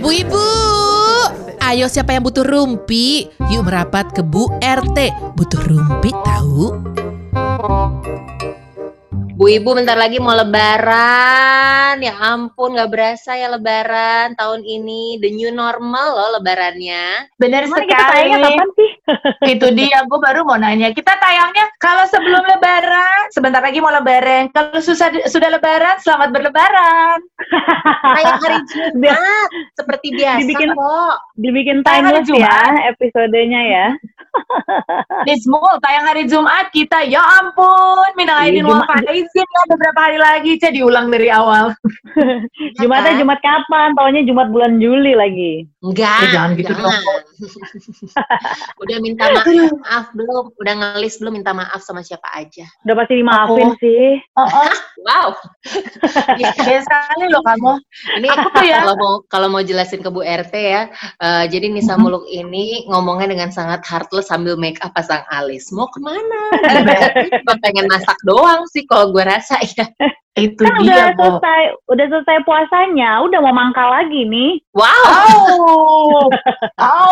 Bu Ibu, ayo siapa yang butuh rumpi? Yuk merapat ke Bu RT. Butuh rumpi tahu? Bu Ibu bentar lagi mau lebaran. Ya ampun gak berasa ya lebaran tahun ini. The new normal loh lebarannya. Bener Emang kita sekali. tayangnya kapan sih? Itu dia, gue baru mau nanya. Kita tayangnya kalau sebelum lebaran, sebentar lagi mau lebaran. Kalau susah, sudah lebaran, selamat berlebaran. Kayak hari Jumat. Seperti biasa Dibikin- kok. Dibikin Tayang timeless ya episodenya ya. Nismul, tayang hari Jumat kita. Ya ampun, minal aidin Iya, wal faizin ya beberapa hari lagi. Cah diulang dari awal. Jumatnya? Jumat kapan? Taunya Jumat bulan Juli lagi. Enggak. Eh, jangan gitu dong. Udah minta maaf belum? Udah ngelis belum minta maaf sama siapa aja? Udah pasti dimaafin Aku- sih. Oh, oh. Wow. Biasa sekali loh kamu. Ini Aku tuh ya. kalau mau kalau mau jelasin ke Bu RT ya, eh, jadi Nisa Muluk ini ngomongnya dengan sangat heartless sambil make up pasang alis. Mau ke mana? Cuma pengen masak doang sih kalau gue rasa ya. Itu Kan udah dia, Bo. selesai, udah selesai puasanya, udah mau mangkal lagi nih. Wow. Oh, oh,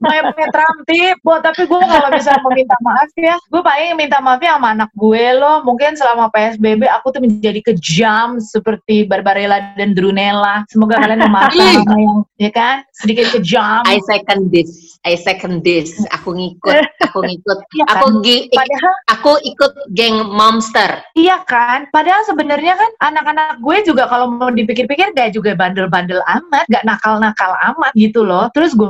mepet Ramti, Bo, tapi gue kalau bisa meminta maaf ya, gue paling minta maafnya sama anak gue loh. Mungkin selama PSBB aku tuh menjadi kejam seperti Barbarella dan Drunella. Semoga kalian memaafkan sama yang, ya kan, sedikit kejam. I second this. I second this. Aku ngikut. Aku ngikut. Iya kan? Aku gi- Padahal, aku ikut geng monster. iya kan, padahal sebenarnya kan anak-anak gue juga kalau mau dipikir-pikir gak juga bandel-bandel amat, gak nakal-nakal amat gitu loh. Terus gue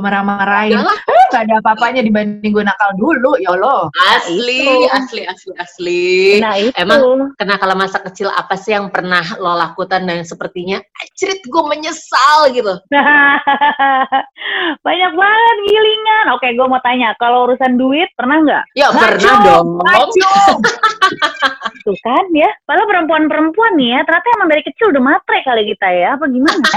Yalah. eh, gak ada apa-apanya dibanding gue nakal dulu, ya Allah. Asli, itu. asli, asli, asli. Nah itu. Emang Karena kalau masa kecil apa sih yang pernah lo lakukan dan sepertinya cerit gue menyesal gitu. Banyak banget gilingan. Oke, gue mau tanya, kalau urusan duit pernah nggak? Ya pernah dong. Tuh kan ya. Padahal perempuan-perempuan nih ya, ternyata emang dari kecil udah matre kali kita ya. Apa gimana?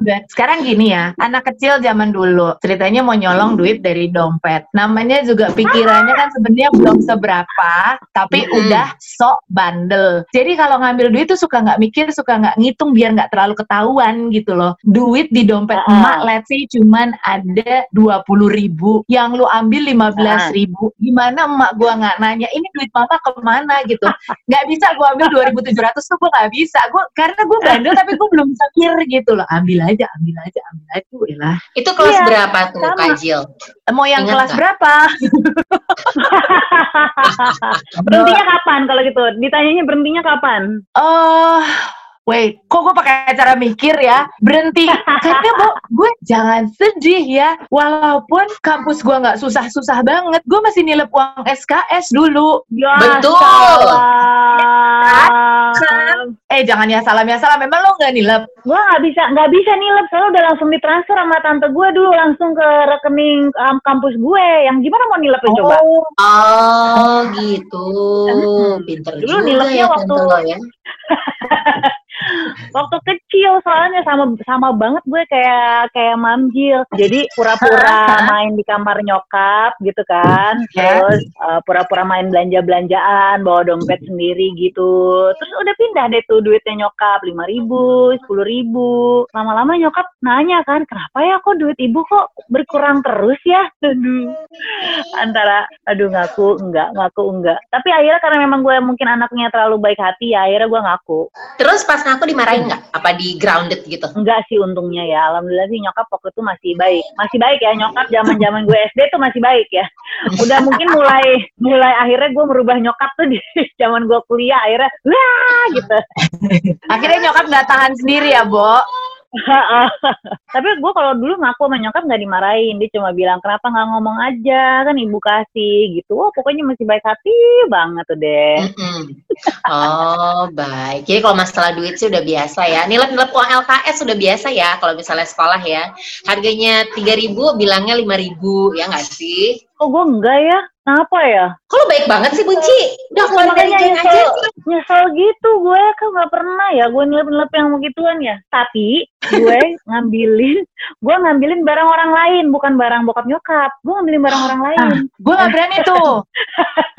Udah. Sekarang gini ya, anak kecil zaman dulu ceritanya mau nyolong duit dari dompet. Namanya juga pikirannya kan sebenarnya belum seberapa, tapi Mm-mm. udah sok bandel. Jadi kalau ngambil duit tuh suka nggak mikir, suka nggak ngitung biar nggak terlalu ketahuan gitu loh. Duit di dompet Ah. emak, let's say cuman ada dua puluh ribu, yang lu ambil lima belas ribu. Gimana emak gua nggak nanya, ini duit mama ke mana gitu? Nggak bisa gua ambil dua ribu tujuh ratus tuh gua nggak bisa. Gua karena gua bandel tapi gua belum bisa mikir gitu loh. Ambil aja, ambil aja, ambil aja. Udah. Itu kelas Iya, berapa tuh sama. Kak Jill? Mau yang Ingat kelas nggak? berapa? berhentinya kapan kalau gitu? Ditanyanya berhentinya kapan? Oh, wait, kok gue pakai cara mikir ya? Berhenti. Karena bu, gue jangan sedih ya. Walaupun kampus gue nggak susah-susah banget, gue masih nilep uang SKS dulu. Ya, Betul. salam. Eh, jangan ya salam ya salam. Memang lo nggak nilep? Gua nggak bisa nggak bisa nilep soalnya udah langsung ditransfer sama tante gue dulu langsung ke rekening um, kampus gue. Yang gimana mau nilep coba? Oh, Oh gitu. Pinter Dulu juga ya waktu- tante lo ya. Waktu kecil soalnya sama sama banget gue kayak kayak mamjil. Jadi pura-pura main di kamar nyokap gitu kan. Terus uh, pura-pura main belanja-belanjaan, bawa dompet sendiri gitu. Terus udah pindah deh tuh duitnya nyokap lima ribu, sepuluh ribu. Lama-lama nyokap nanya kan, kenapa ya kok duit ibu kok berkurang terus ya? Aduh. Antara aduh ngaku enggak, ngaku enggak. Tapi akhirnya karena memang gue mungkin anaknya terlalu baik hati ya, akhirnya gue ngaku. Terus pas ngaku dimarahin nggak? Apa di grounded gitu? Enggak sih untungnya ya. Alhamdulillah sih nyokap waktu itu masih baik. Masih baik ya nyokap zaman-zaman gue SD tuh masih baik ya. Udah mungkin mulai mulai akhirnya gue merubah nyokap tuh di zaman gue kuliah akhirnya wah gitu. akhirnya nyokap nggak tahan sendiri ya, Bo. Tapi gue kalau dulu ngaku sama nyokap nggak dimarahin. Dia cuma bilang kenapa nggak ngomong aja kan ibu kasih gitu. Wah pokoknya masih baik hati banget tuh deh. Mm-mm. Oh baik. Jadi kalau masalah duit sih udah biasa ya. Nilep-nilep uang LKS sudah biasa ya. Kalau misalnya sekolah ya. Harganya 3000 bilangnya 5000 ya nggak sih? Kok gue enggak ya? Kenapa ya? Lo baik banget sih Bunci? Udah keluar dari geng aja nyesel, gitu gue kan nggak pernah ya gue nilep-nilep yang begituan ya tapi gue ngambilin gue ngambilin barang orang lain, bukan barang bokap nyokap. Gue ngambilin barang orang lain. Ah, gue gak berani tuh.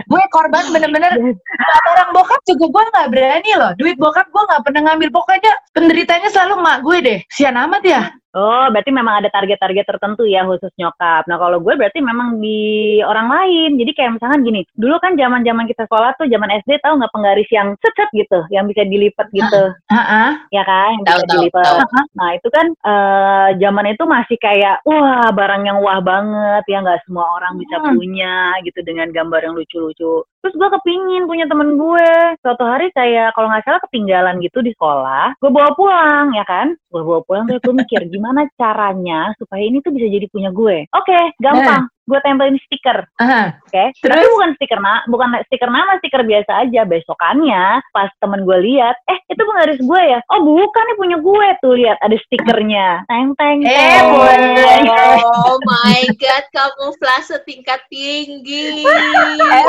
gue korban bener-bener barang bokap juga gue gak berani loh. Duit bokap gue gak pernah ngambil. Pokoknya penderitanya selalu mak gue deh. Sian amat ya. Oh, berarti memang ada target-target tertentu ya khusus nyokap. Nah, kalau gue berarti memang di orang lain. Jadi kayak misalkan gini, dulu kan zaman-zaman kita sekolah tuh zaman SD tahu nggak penggaris yang set gitu, yang bisa dilipat gitu, Heeh. ya kan? Yang Tahu, bisa dilipat. tahu. Nah, itu kan eh, zaman itu masih kayak wah, barang yang wah banget ya nggak semua orang bisa Hmm. punya gitu dengan gambar yang lucu-lucu. Terus gue kepingin punya temen gue. Suatu hari kayak kalau nggak salah ketinggalan gitu di sekolah, gue bawa pulang ya kan? Gue bawa pulang terus gue mikir gimana caranya supaya ini tuh bisa jadi punya gue. Oke, gampang. Gue tempelin stiker, Aha. oke? Tapi Terus? bukan stiker na bukan stiker nama, stiker biasa aja. Besokannya pas temen gue lihat, eh itu penggaris gue ya? Oh bukan nih punya gue tuh lihat ada stikernya. Teng teng Eh, boleh. Oh my god, kamu flase tingkat tinggi. Eh,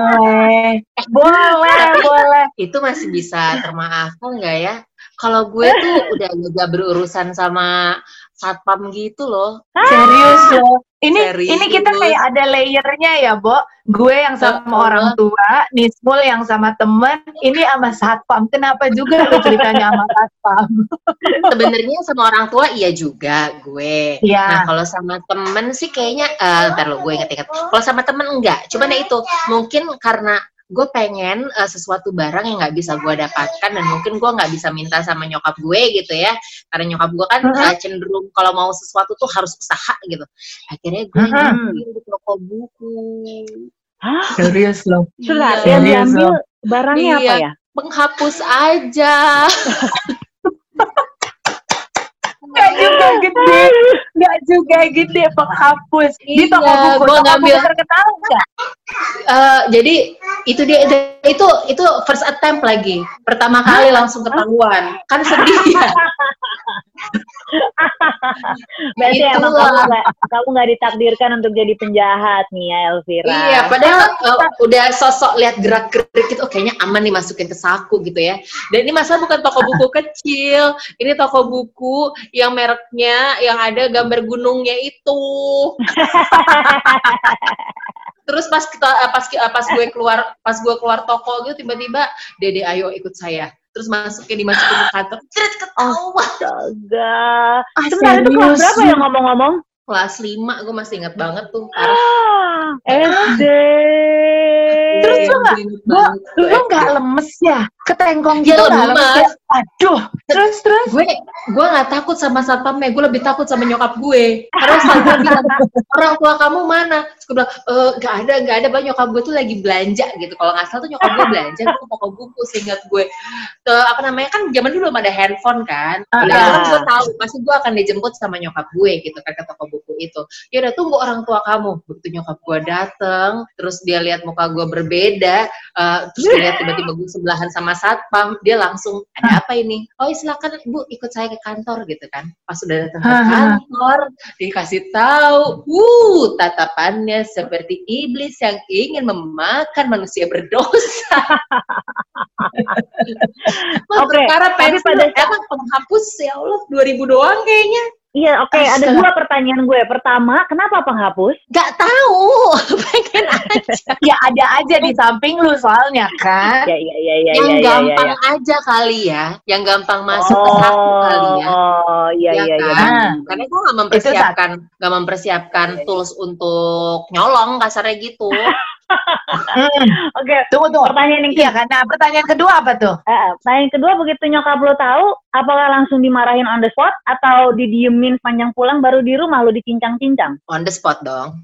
boleh. Boleh, boleh. Itu masih bisa termaafkan nggak ya? Kalau gue tuh udah agak berurusan sama satpam gitu loh. Serius loh. Ini Serius. ini kita kayak ada layernya ya, Bo. Gue yang sama Oh. orang tua, Nismul yang sama temen, ini sama satpam. Kenapa juga lu ceritanya sama satpam? Sebenarnya sama orang tua iya juga gue. Iya. Nah kalau sama temen sih kayaknya, eh ntar lo gue inget-inget. Kalau sama temen enggak. Cuman ya itu mungkin karena gue pengen eh, sesuatu barang yang nggak bisa gue dapatkan dan mungkin gue nggak bisa minta sama nyokap gue gitu ya. Karena nyokap gue kan Mhm. eh, cenderung kalau mau sesuatu tuh harus usaha gitu. Akhirnya gue Mhm. ngambil di toko buku. Hah? Serius loh. Sudah, Iya. yang Serius diambil barangnya apa Iya. ya? Penghapus aja. Gak juga gede, gak juga gede penghapus. Di toko Iya, buku, gua toko ngambil. buku terkenal nggak? Eh, jadi itu dia itu itu first attempt lagi. Pertama kali langsung ketahuan. Kan sedih ya. Berarti emang Itulah. kamu nggak kamu nggak ditakdirkan untuk jadi penjahat nih ya Elvira. iya padahal eh, udah sosok lihat gerak gerik gitu oh, kayaknya aman nih masukin ke saku gitu ya. Dan ini masalah bukan toko buku kecil. Ini toko buku yang mereknya yang ada gambar gunungnya itu terus pas kita eh, pas eh, pas gue keluar pas gue keluar toko gitu tiba-tiba dede ayo ikut saya terus masukin dimasukin ke kantor Ceret, ketawa Astaga. Ah, Sebentar itu kelas berapa ya ngomong-ngomong? kelas 5 gue masih inget banget tuh parah Ah, SD. Terus lu nggak- lu nggak lemes ya? Ketengkong Ya, gitu nggak lemes. Aduh, terus terus. gue gue nggak takut sama satpamnya. Gue lebih takut sama nyokap gue. Karena dia bilang orang tua kamu mana? Terus gue bilang e, nggak ada nggak ada bang nyokap gue tuh lagi belanja gitu. Kalau nggak salah tuh nyokap gue belanja ke toko buku seingat gue. Ke apa namanya kan zaman dulu belum ada handphone kan. Udah ah. kan gue tahu pasti gue akan dijemput sama nyokap gue gitu kan ke toko buku itu. Ya udah tunggu orang tua kamu. Begitu nyokap gue dateng terus dia lihat muka gue berbeda eh, terus dia lihat tiba-tiba gue sebelahan sama satpam dia langsung ada apa ini? Oh iya, silakan bu ikut saya ke kantor gitu kan. Pas sudah datang ke kantor dikasih tahu uh tatapannya seperti iblis yang ingin memakan manusia berdosa. Oke, perkara tapi pensil pada emang penghapus ya Allah 2000 doang kayaknya Iya, oke. Ada Astaga. dua pertanyaan gue. Pertama, kenapa penghapus? Gak tahu pengen aja Ya ada aja di samping lu soalnya kan. Ya, iya, iya, iya, yang iya, iya, gampang iya. aja kali ya yang gampang masuk ke saku kali ya Oh, iya, Ya iya, iya. kan? Ah. Karena gue gak mempersiapkan, gak mempersiapkan tools untuk nyolong kasarnya gitu. Hmm, Oke, Tunggu tunggu. pertanyaan yang Iya kan. Nah pertanyaan kedua apa tuh? Eh, eh, pertanyaan kedua begitu nyokap lo tahu, apakah langsung dimarahin on the spot atau didiemin sepanjang pulang baru di rumah lo dicincang-cincang? On the spot dong.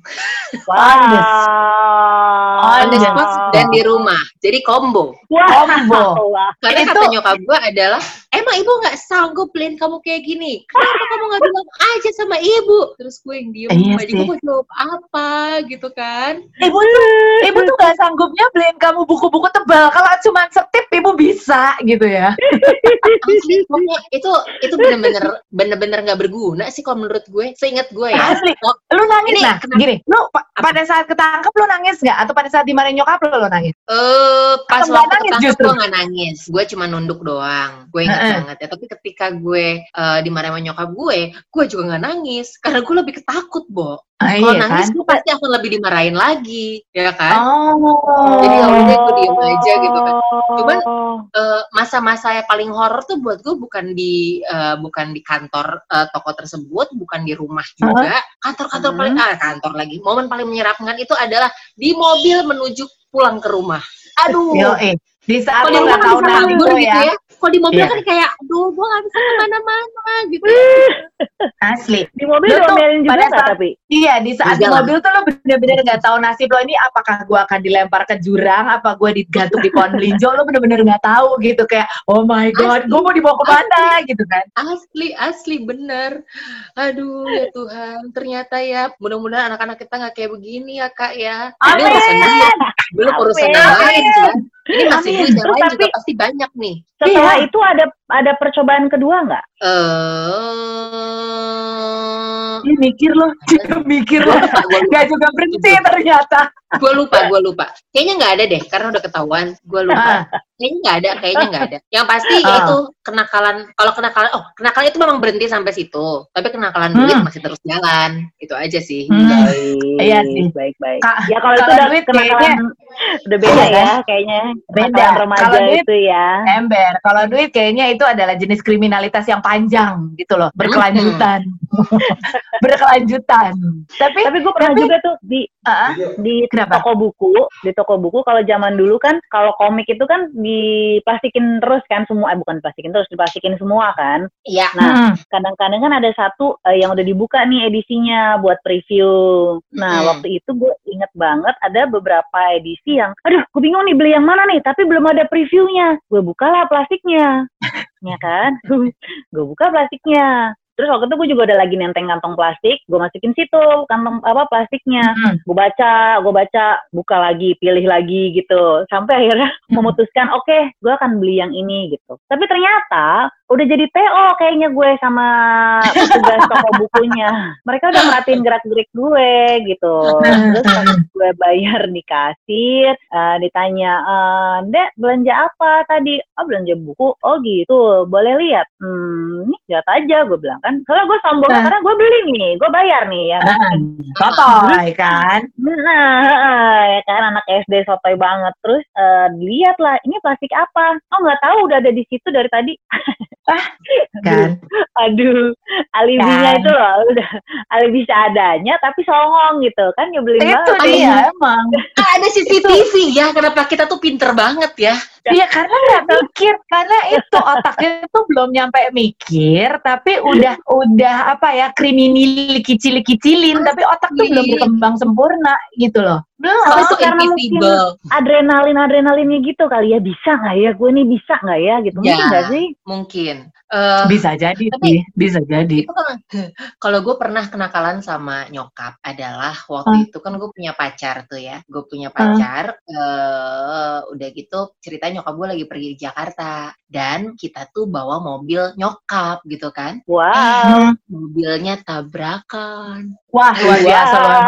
On the- Wow. On the spot dan di rumah. Jadi combo. Wah. Combo. Karena Itu- kata nyokap gue adalah, emang ibu gak sanggup beliin kamu kayak gini? Kenapa kamu gak bilang aja sama ibu? Terus gue yang diem Iya gue mau jawab apa gitu kan. Ibu tuh, ibu tuh gak sanggupnya beliin kamu buku-buku tebal. Kalau cuma setip ibu bisa gitu ya. Pokoknya itu itu bener-bener bener-bener gak berguna sih kalau menurut gue. Seingat gue ya. Asli. Lu nangis Ini nah, kenapa? gini. Lu pa- pada saat ketangkep lu nangis nggak? Atau pada saat dimarahin nyokap lu lu nangis? Eh, pas Atau nggak waktu nangis ketangkep justru? gue gak nangis, gue cuma nunduk doang. Gue ingat Heeh. banget ya. Tapi ketika gue uh, dimarahin sama nyokap gue, gue juga nggak nangis karena gue lebih ketakut, Bo. Ah, Kalau iya nangis kan? gue pasti akan lebih dimarahin lagi, ya kan? Oh. Jadi ya udah, gue diem aja gitu kan. Cuman. Eh, masa-masa yang paling horor tuh buat gue bukan di eh, bukan di kantor eh, toko tersebut, bukan di rumah juga. Kantor-kantor Hmm. paling ah kantor lagi. Momen paling menyeramkan itu adalah di mobil menuju pulang ke rumah. Aduh. Yo, eh. Di saat Kalau lo nggak tahu tuh gitu ya. ya. Kalau di mobil Iya. kan kayak, aduh, gue gak bisa ke mana-mana gitu. Asli. Di mobil Lo tuh diomelin juga pada saat- tapi? Iya, di saat di mobil tuh lo bener-bener nggak tahu nasib lo ini apakah gua akan dilempar ke jurang, apa gua digantung di pohon melinjo, lo bener-bener nggak tahu gitu kayak, oh my god, Asli. gua mau dibawa ke mana gitu kan? Asli, asli bener. Aduh ya Tuhan, ternyata ya mudah-mudahan anak-anak kita nggak kayak begini ya kak ya. Ini Amin. urusan dia, belum urusan yang Amin. lain kan. Ini masih lain juga tapi- pasti banyak nih. Setelah Iya. itu ada ada percobaan kedua nggak? Eh, Dia mikir loh, dia mikir gue loh. gue Gak juga berhenti ternyata. gue lupa, gue lupa. Kayaknya nggak ada deh, karena udah ketahuan. Gue lupa. Kayaknya nggak ada, kayaknya nggak ada. Yang pasti Ah. itu kenakalan. Kalau kenakalan, oh kenakalan itu memang berhenti sampai situ. Tapi kenakalan duit Hmm. masih terus jalan. Itu aja sih. Hmm. Baik, Iya sih. baik, baik. Kak, ya kalau itu udah duit kenakalan kayaknya- udah beda Iya, ya kayaknya. Beda. Remaja Kalau duit- itu ya. Ember, kalau duit kayaknya itu adalah jenis kriminalitas yang panjang gitu loh, berkelanjutan. berkelanjutan. Tapi, Tapi gue pernah tapi- juga tuh di ah, di Kenapa? toko buku, di toko buku kalau zaman dulu kan kalau komik itu kan diplastikin terus kan semua, eh bukan plastikin terus, diplastikin semua kan. Iya. Nah, hmm, kadang-kadang kan ada satu eh, yang udah dibuka nih edisinya buat preview. Nah, Mm-mm. waktu itu gue inget banget ada beberapa edisi yang, aduh, gue bingung nih beli yang mana nih, tapi belum ada previewnya. Gue bukalah plastiknya, ya kan? gue buka plastiknya. Terus waktu itu gue juga udah lagi nenteng kantong plastik, gue masukin situ kantong apa plastiknya. hmm. Gue baca, gue baca, buka lagi, pilih lagi gitu. Sampai akhirnya Hmm. memutuskan, oke, gue akan beli yang ini gitu. Tapi ternyata udah jadi TO kayaknya gue sama petugas toko bukunya. Mereka udah merhatiin gerak-gerik gue gitu. Terus pas gue bayar di kasir, eh, ditanya, eh, Dek belanja apa tadi? Oh belanja buku. Oh gitu, boleh lihat. Hmm, ini lihat aja gue bilang kan. Soalnya gue sombong Nah. karena gue beli nih, gue bayar nih ya. kan. Sotoy kan? Nah, ya kan anak SD sotoy banget. Terus eh, dilihat lah, ini plastik apa? Oh nggak tahu udah ada di situ dari tadi. Kan? Aduh, alibinya Kan. itu loh, udah alibi seadanya tapi songong gitu kan nyebelin Itu banget. dia emang. Ah, ada CCTV ya, kenapa kita tuh pinter banget ya? Iya karena nggak mikir karena itu otaknya tuh belum nyampe mikir tapi udah udah apa ya kriminal kicil kicilin tapi otak tuh belum berkembang sempurna gitu loh belum Oh, tuh karena invisible. Adrenalin adrenalinnya gitu kali ya. Bisa nggak ya? Gue nih bisa nggak ya? Gitu. Mungkin Ya. nggak sih? Mungkin. Eh, bisa jadi Tapi- sih bisa jadi. itu kan kalau gue pernah kenakalan sama nyokap adalah waktu itu kan gue punya pacar tuh ya. Gue punya pacar eh udah gitu ceritanya nyokap gue lagi pergi di Jakarta. Dan kita tuh bawa mobil nyokap gitu kan. Wow. mobilnya tabrakan. Wah luar biasa loh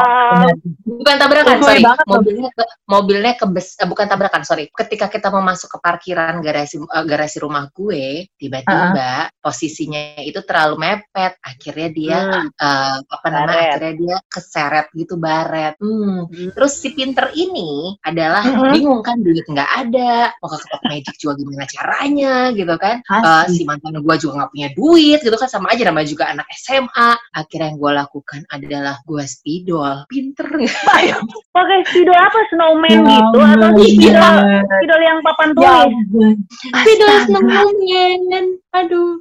bukan tabrakan Uhuy sorry banget mobilnya ke, mobilnya ke bes- eh, bukan tabrakan sorry ketika kita mau masuk ke parkiran garasi eh, garasi rumah gue tiba-tiba posisinya itu terlalu mepet akhirnya dia Hmm. eh, apa namanya Baret. akhirnya dia keseret gitu baret hmm. Hmm. terus si pinter ini adalah Mhm. bingung kan duit nggak ada mau ke ketok magic juga gimana caranya gitu kan Asli. si mantan gue juga nggak punya duit gitu kan sama aja namanya juga anak SMA akhirnya yang gue lakukan adalah gue spidol pinter nggak Pakai spidol apa? Snowman Ya gitu atau spidol spidol yang papan ya tulis? ampun. spidol snowman. Aduh.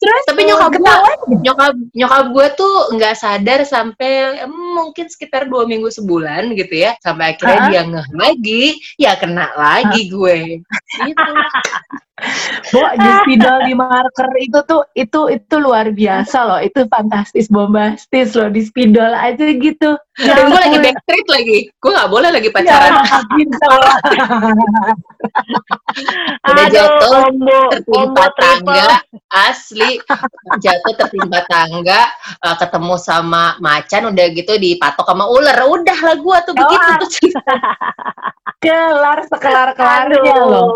Terus? Tapi nyokap gua- ketahuan nyokap nyokap gue tuh nggak sadar sampai em, mungkin sekitar dua minggu sebulan gitu ya. Sampai akhirnya Ha-ha. dia ngeh lagi. Ya kena lagi gue. Gitu. Bo, di spidol di marker itu tuh itu itu luar biasa loh. Itu fantastis bombastis loh di spidol aja gitu Dan gue lagi backstreet lagi. Gue gak boleh lagi pacaran. Ya, gitu. Udah Aduh, jatuh, combo, tertimpa combo tangga asli jatuh tertimpa tangga eh, ketemu sama macan udah gitu dipatok sama ular udah lah gua tuh begitu Wah. tuh cerita. Kelar sekelar kelarnya Aduh. loh.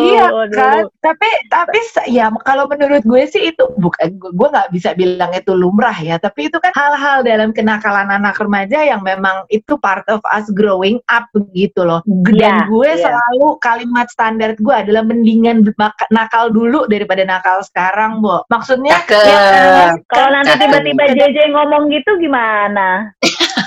Iya Aduh. kan, tapi tapi ya kalau menurut gue sih itu bukan gue nggak bisa bilang itu lumrah ya, tapi itu kan hal-hal dalam kenakalan anak remaja yang memang itu part of us growing up gitu loh. Dan Iya, gue iya. selalu kalimat standar gue adalah mendingan nakal dulu daripada nakal sekarang, Bo. Maksudnya ya kan? Kalau nanti tiba-tiba JJ ngomong gitu gimana?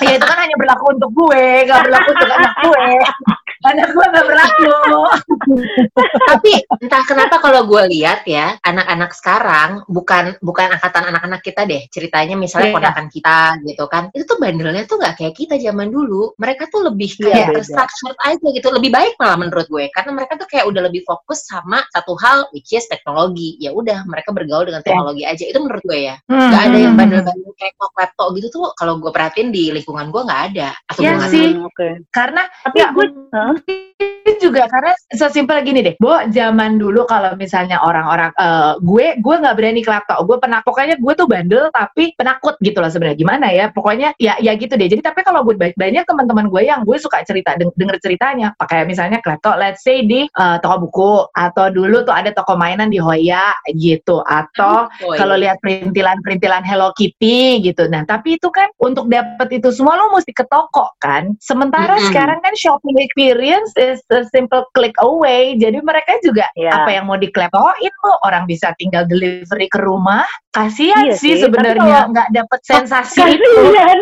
ya itu kan hanya berlaku untuk gue, gak berlaku untuk anak gue. Anak gue gak berlaku. tapi entah kenapa kalau gue lihat ya anak-anak sekarang bukan bukan angkatan anak-anak kita deh ceritanya misalnya Iya. ponakan kita gitu kan itu tuh bandelnya tuh nggak kayak kita zaman dulu mereka tuh lebih Iya, kayak terstructured aja gitu lebih baik malah menurut gue karena mereka tuh kayak udah lebih fokus sama satu hal which is teknologi ya udah mereka bergaul dengan teknologi aja itu menurut gue ya nggak ada yang bandel-bandel kayak kok laptop gitu tuh kalau gue perhatiin di lingkungan gue nggak ada atau Iya gue nggak sih. Hmm, Oke. Karena Tapi ya, gue? Mungkin juga karena sesimpel gini deh, Bo, zaman dulu kalau misalnya orang-orang eh, gue gue nggak berani ke laptop, gue pernah pokoknya gue tuh bandel tapi penakut gitu loh sebenarnya gimana ya, pokoknya ya ya gitu deh. Jadi tapi kalau buat ba- banyak teman-teman gue yang gue suka cerita deng- denger ceritanya, pakai misalnya ke laptop, let's say di eh, toko buku atau dulu tuh ada toko mainan di Hoya gitu atau Oh, kalau lihat perintilan-perintilan Hello Kitty gitu. Nah, tapi itu kan untuk dapat itu semua lo mesti ke toko kan. Sementara Mm-mm. sekarang kan shopping experience is a simple click away. Jadi mereka juga Iya. apa yang mau dikleptoin lo orang bisa tinggal delivery ke rumah. Kasihan Iya sih sih, sebenarnya nggak dapet sensasi itu. Kasian.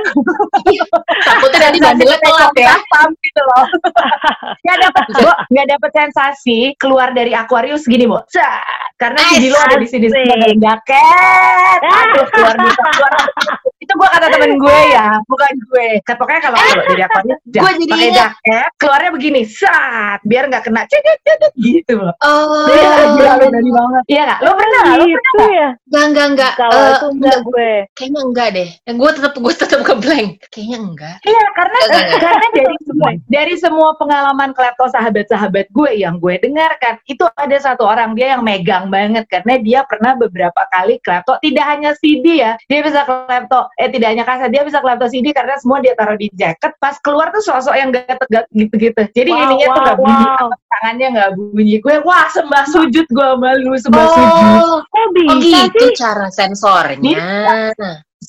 takutnya nanti bandelnya telat ya Satpam gitu loh. Nggak dapet, Bo, nggak dapet sensasi keluar dari Aquarius gini. Sat, Karena si Dilo ada di sini dengan jaket. Aduh, keluar bisa keluar. Itu gua kata temen gue ya, bukan gue. Kan Pokoknya kalau kalau dari ja- Gua jadi pakai jaket, keluarnya begini, sat, biar nggak kena cedet cedet gitu loh. oh Iya, gila, lo berani banget. Iya nggak? Lo pernah nggak? Lo pernah gitu ya. enggak enggak enggak Kalau Eh, itu enggak gue. kayaknya enggak deh gue tetap gue tetap ke blank kayaknya enggak Iya, karena Enggak, enggak. karena dari semua dari semua pengalaman klepto sahabat-sahabat gue yang gue dengarkan itu ada satu orang dia yang megang banget karena dia pernah beberapa kali klepto tidak hanya CD ya dia bisa klepto eh tidak hanya kaset dia bisa klepto CD karena semua dia taruh di jaket. Pas keluar tuh sosok yang gak tegak gitu-gitu. Jadi Wow, ininya tuh wow, gak bunyi. wow. tangannya gak bunyi. Gue wah sembah sujud gue malu sembah sujud. Oh Kok bisa oh gitu. sih? cara sensornya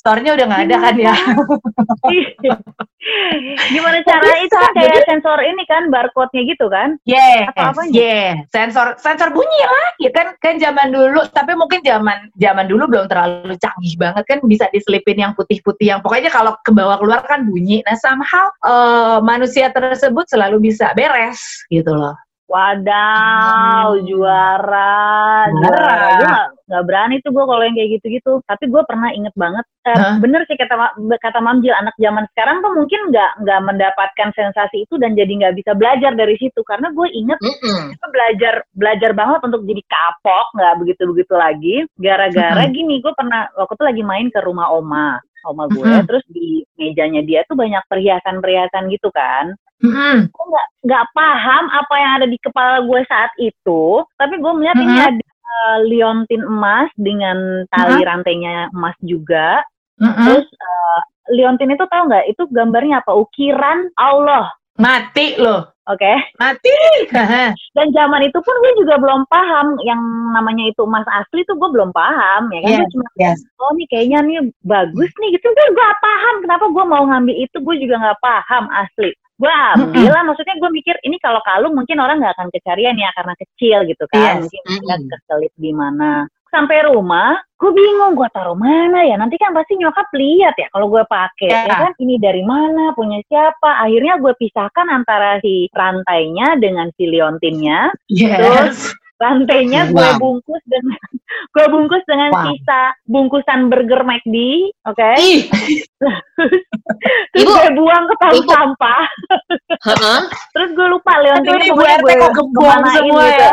store-nya udah gak ada kan ya Gimana cara bisa, itu kan kayak jadi- sensor ini kan barcode-nya gitu kan? Yes, Atau apanya? yeah. Sensor sensor bunyi lah, ya kan kan zaman dulu, tapi mungkin zaman zaman dulu belum terlalu canggih banget kan bisa diselipin yang putih-putih yang pokoknya kalau ke bawah keluar kan bunyi. Nah, somehow eh, manusia tersebut selalu bisa beres gitu loh. Wadaw, Hmm. juara, Juara. Gue gak, gak berani tuh gue kalau yang kayak gitu-gitu. Tapi gue pernah inget banget, eh, Hah? bener sih kata kata Mamjil, anak zaman sekarang tuh mungkin nggak nggak mendapatkan sensasi itu dan jadi nggak bisa belajar dari situ. Karena gue inget Mm-mm. itu belajar belajar banget untuk jadi kapok nggak begitu begitu lagi gara-gara Mm-mm. gini gue pernah waktu itu lagi main ke rumah oma oma gue Mm-mm. terus di mejanya dia tuh banyak perhiasan-perhiasan gitu kan Mm-mm. gue nggak nggak paham apa yang ada di kepala gue saat itu tapi gue melihat ini Mhm. ada eh, liontin emas dengan tali rantainya emas juga. Mm-mm. terus eh, liontin itu tahu nggak? Itu gambarnya apa? Ukiran Allah. Mati loh, oke. Mati. dan zaman itu pun gue juga belum paham yang namanya itu emas asli tuh gue belum paham ya kan? Yes, gue cuma yes. oh nih kayaknya nih bagus nih gitu. Gue gak paham kenapa gue mau ngambil itu. Gue juga nggak paham asli gue ambil lah maksudnya gue mikir ini kalau kalung mungkin orang nggak akan kecarian ya karena kecil gitu kan. Yes. mungkin nggak keselip di mana. Sampai rumah gue bingung gue taruh mana ya? Nanti kan pasti nyokap lihat ya kalau gue pakai Ya. ya. kan? Ini dari mana punya siapa? Akhirnya gue pisahkan antara si rantainya dengan si liontinnya Yes. Rantainya gue bungkus dengan gue bungkus dengan Wah. sisa bungkusan burger McD, oke? Ih, Terus Ibu. gue buang ke tong Ibu. sampah. heeh. Terus gue lupa Aduh, leontingnya ini Bu pokoknya RT gue kok kemanain semua gitu. ya.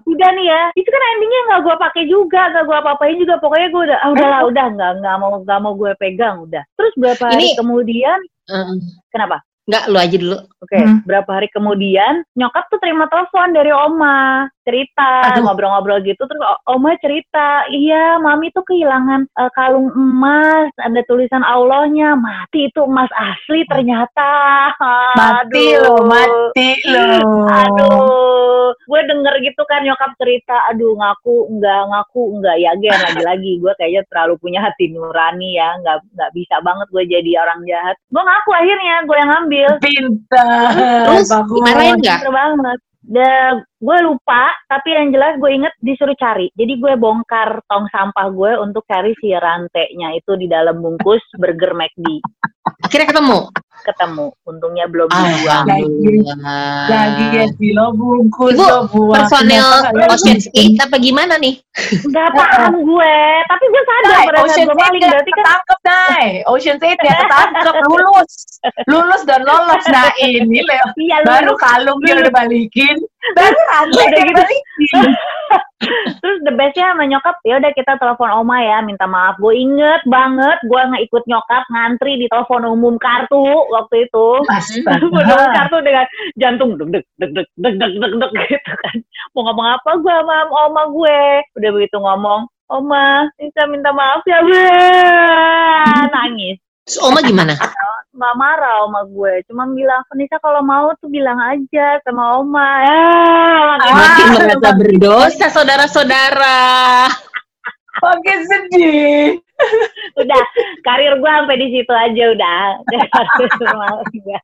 udah nih ya itu kan endingnya nggak gue pakai juga nggak gue apa-apain juga pokoknya gue udah ah, udahlah udah nggak nggak mau nggak mau gue pegang udah terus berapa hari Ini- kemudian Heeh. kenapa Enggak, lu aja dulu. oke Hmm. berapa hari kemudian nyokap tuh terima telepon dari oma cerita ngobrol-ngobrol gitu terus oma cerita iya mami tuh kehilangan eh, kalung emas ada tulisan Allahnya mati itu emas asli ternyata Mati Aduh. lo, mati lo. Aduh, gue denger gitu kan nyokap cerita, aduh ngaku enggak ngaku enggak ya gen lagi-lagi gue kayaknya terlalu punya hati nurani ya, nggak nggak bisa banget gue jadi orang jahat. Gue ngaku akhirnya gue yang ngambil, Pintar. Terus dimarahin nggak? banget. Dan gue lupa, tapi yang jelas gue inget disuruh cari. Jadi gue bongkar tong sampah gue untuk cari si rantainya itu di dalam bungkus burger McD. Akhirnya ketemu. Ketemu, untungnya belum Ah, dibuang. Lagi ya di lo bungkus Ibu, buang. Personel Kenapa? Ocean's 8 apa gimana nih? Gak paham gue, tapi gue sadar Dai, pada Ocean gue maling berarti kan ketangkep, Dai. Ocean Eight ya ketangkep, lulus. Lulus dan lolos. Nah ini Leo. iya lu Baru kalung dia udah balikin. Baru rantai Udah dia gitu. balikin. terus the bestnya sama nyokap ya udah kita telepon oma ya minta maaf gue inget banget gue nggak ikut nyokap ngantri di telepon umum kartu waktu itu Astaga. kartu dengan jantung deg deg deg deg deg deg deg deg gitu kan mau ngomong apa gue sama oma gue udah begitu ngomong oma bisa minta maaf ya gue nangis Terus Oma gimana? nggak marah sama gue cuma bilang Nisa kalau mau tuh bilang aja sama oma ya Makin merasa berdosa saudara-saudara. Oke sedih. Udah karir gue sampai di situ aja udah Udah. Ya,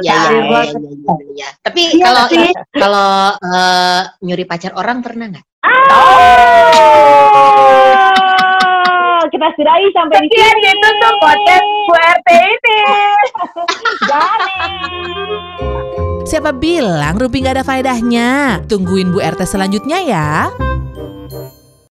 ya, Iya, ya, ya, ya, ya. Tapi Iya kalau kalau eh, nyuri pacar orang pernah nggak? Oh, kita sudahi sampai di sini. gitu tuh podcast Bu RT ini. Siapa bilang Rumpi nggak ada faedahnya? Tungguin Bu RT selanjutnya ya.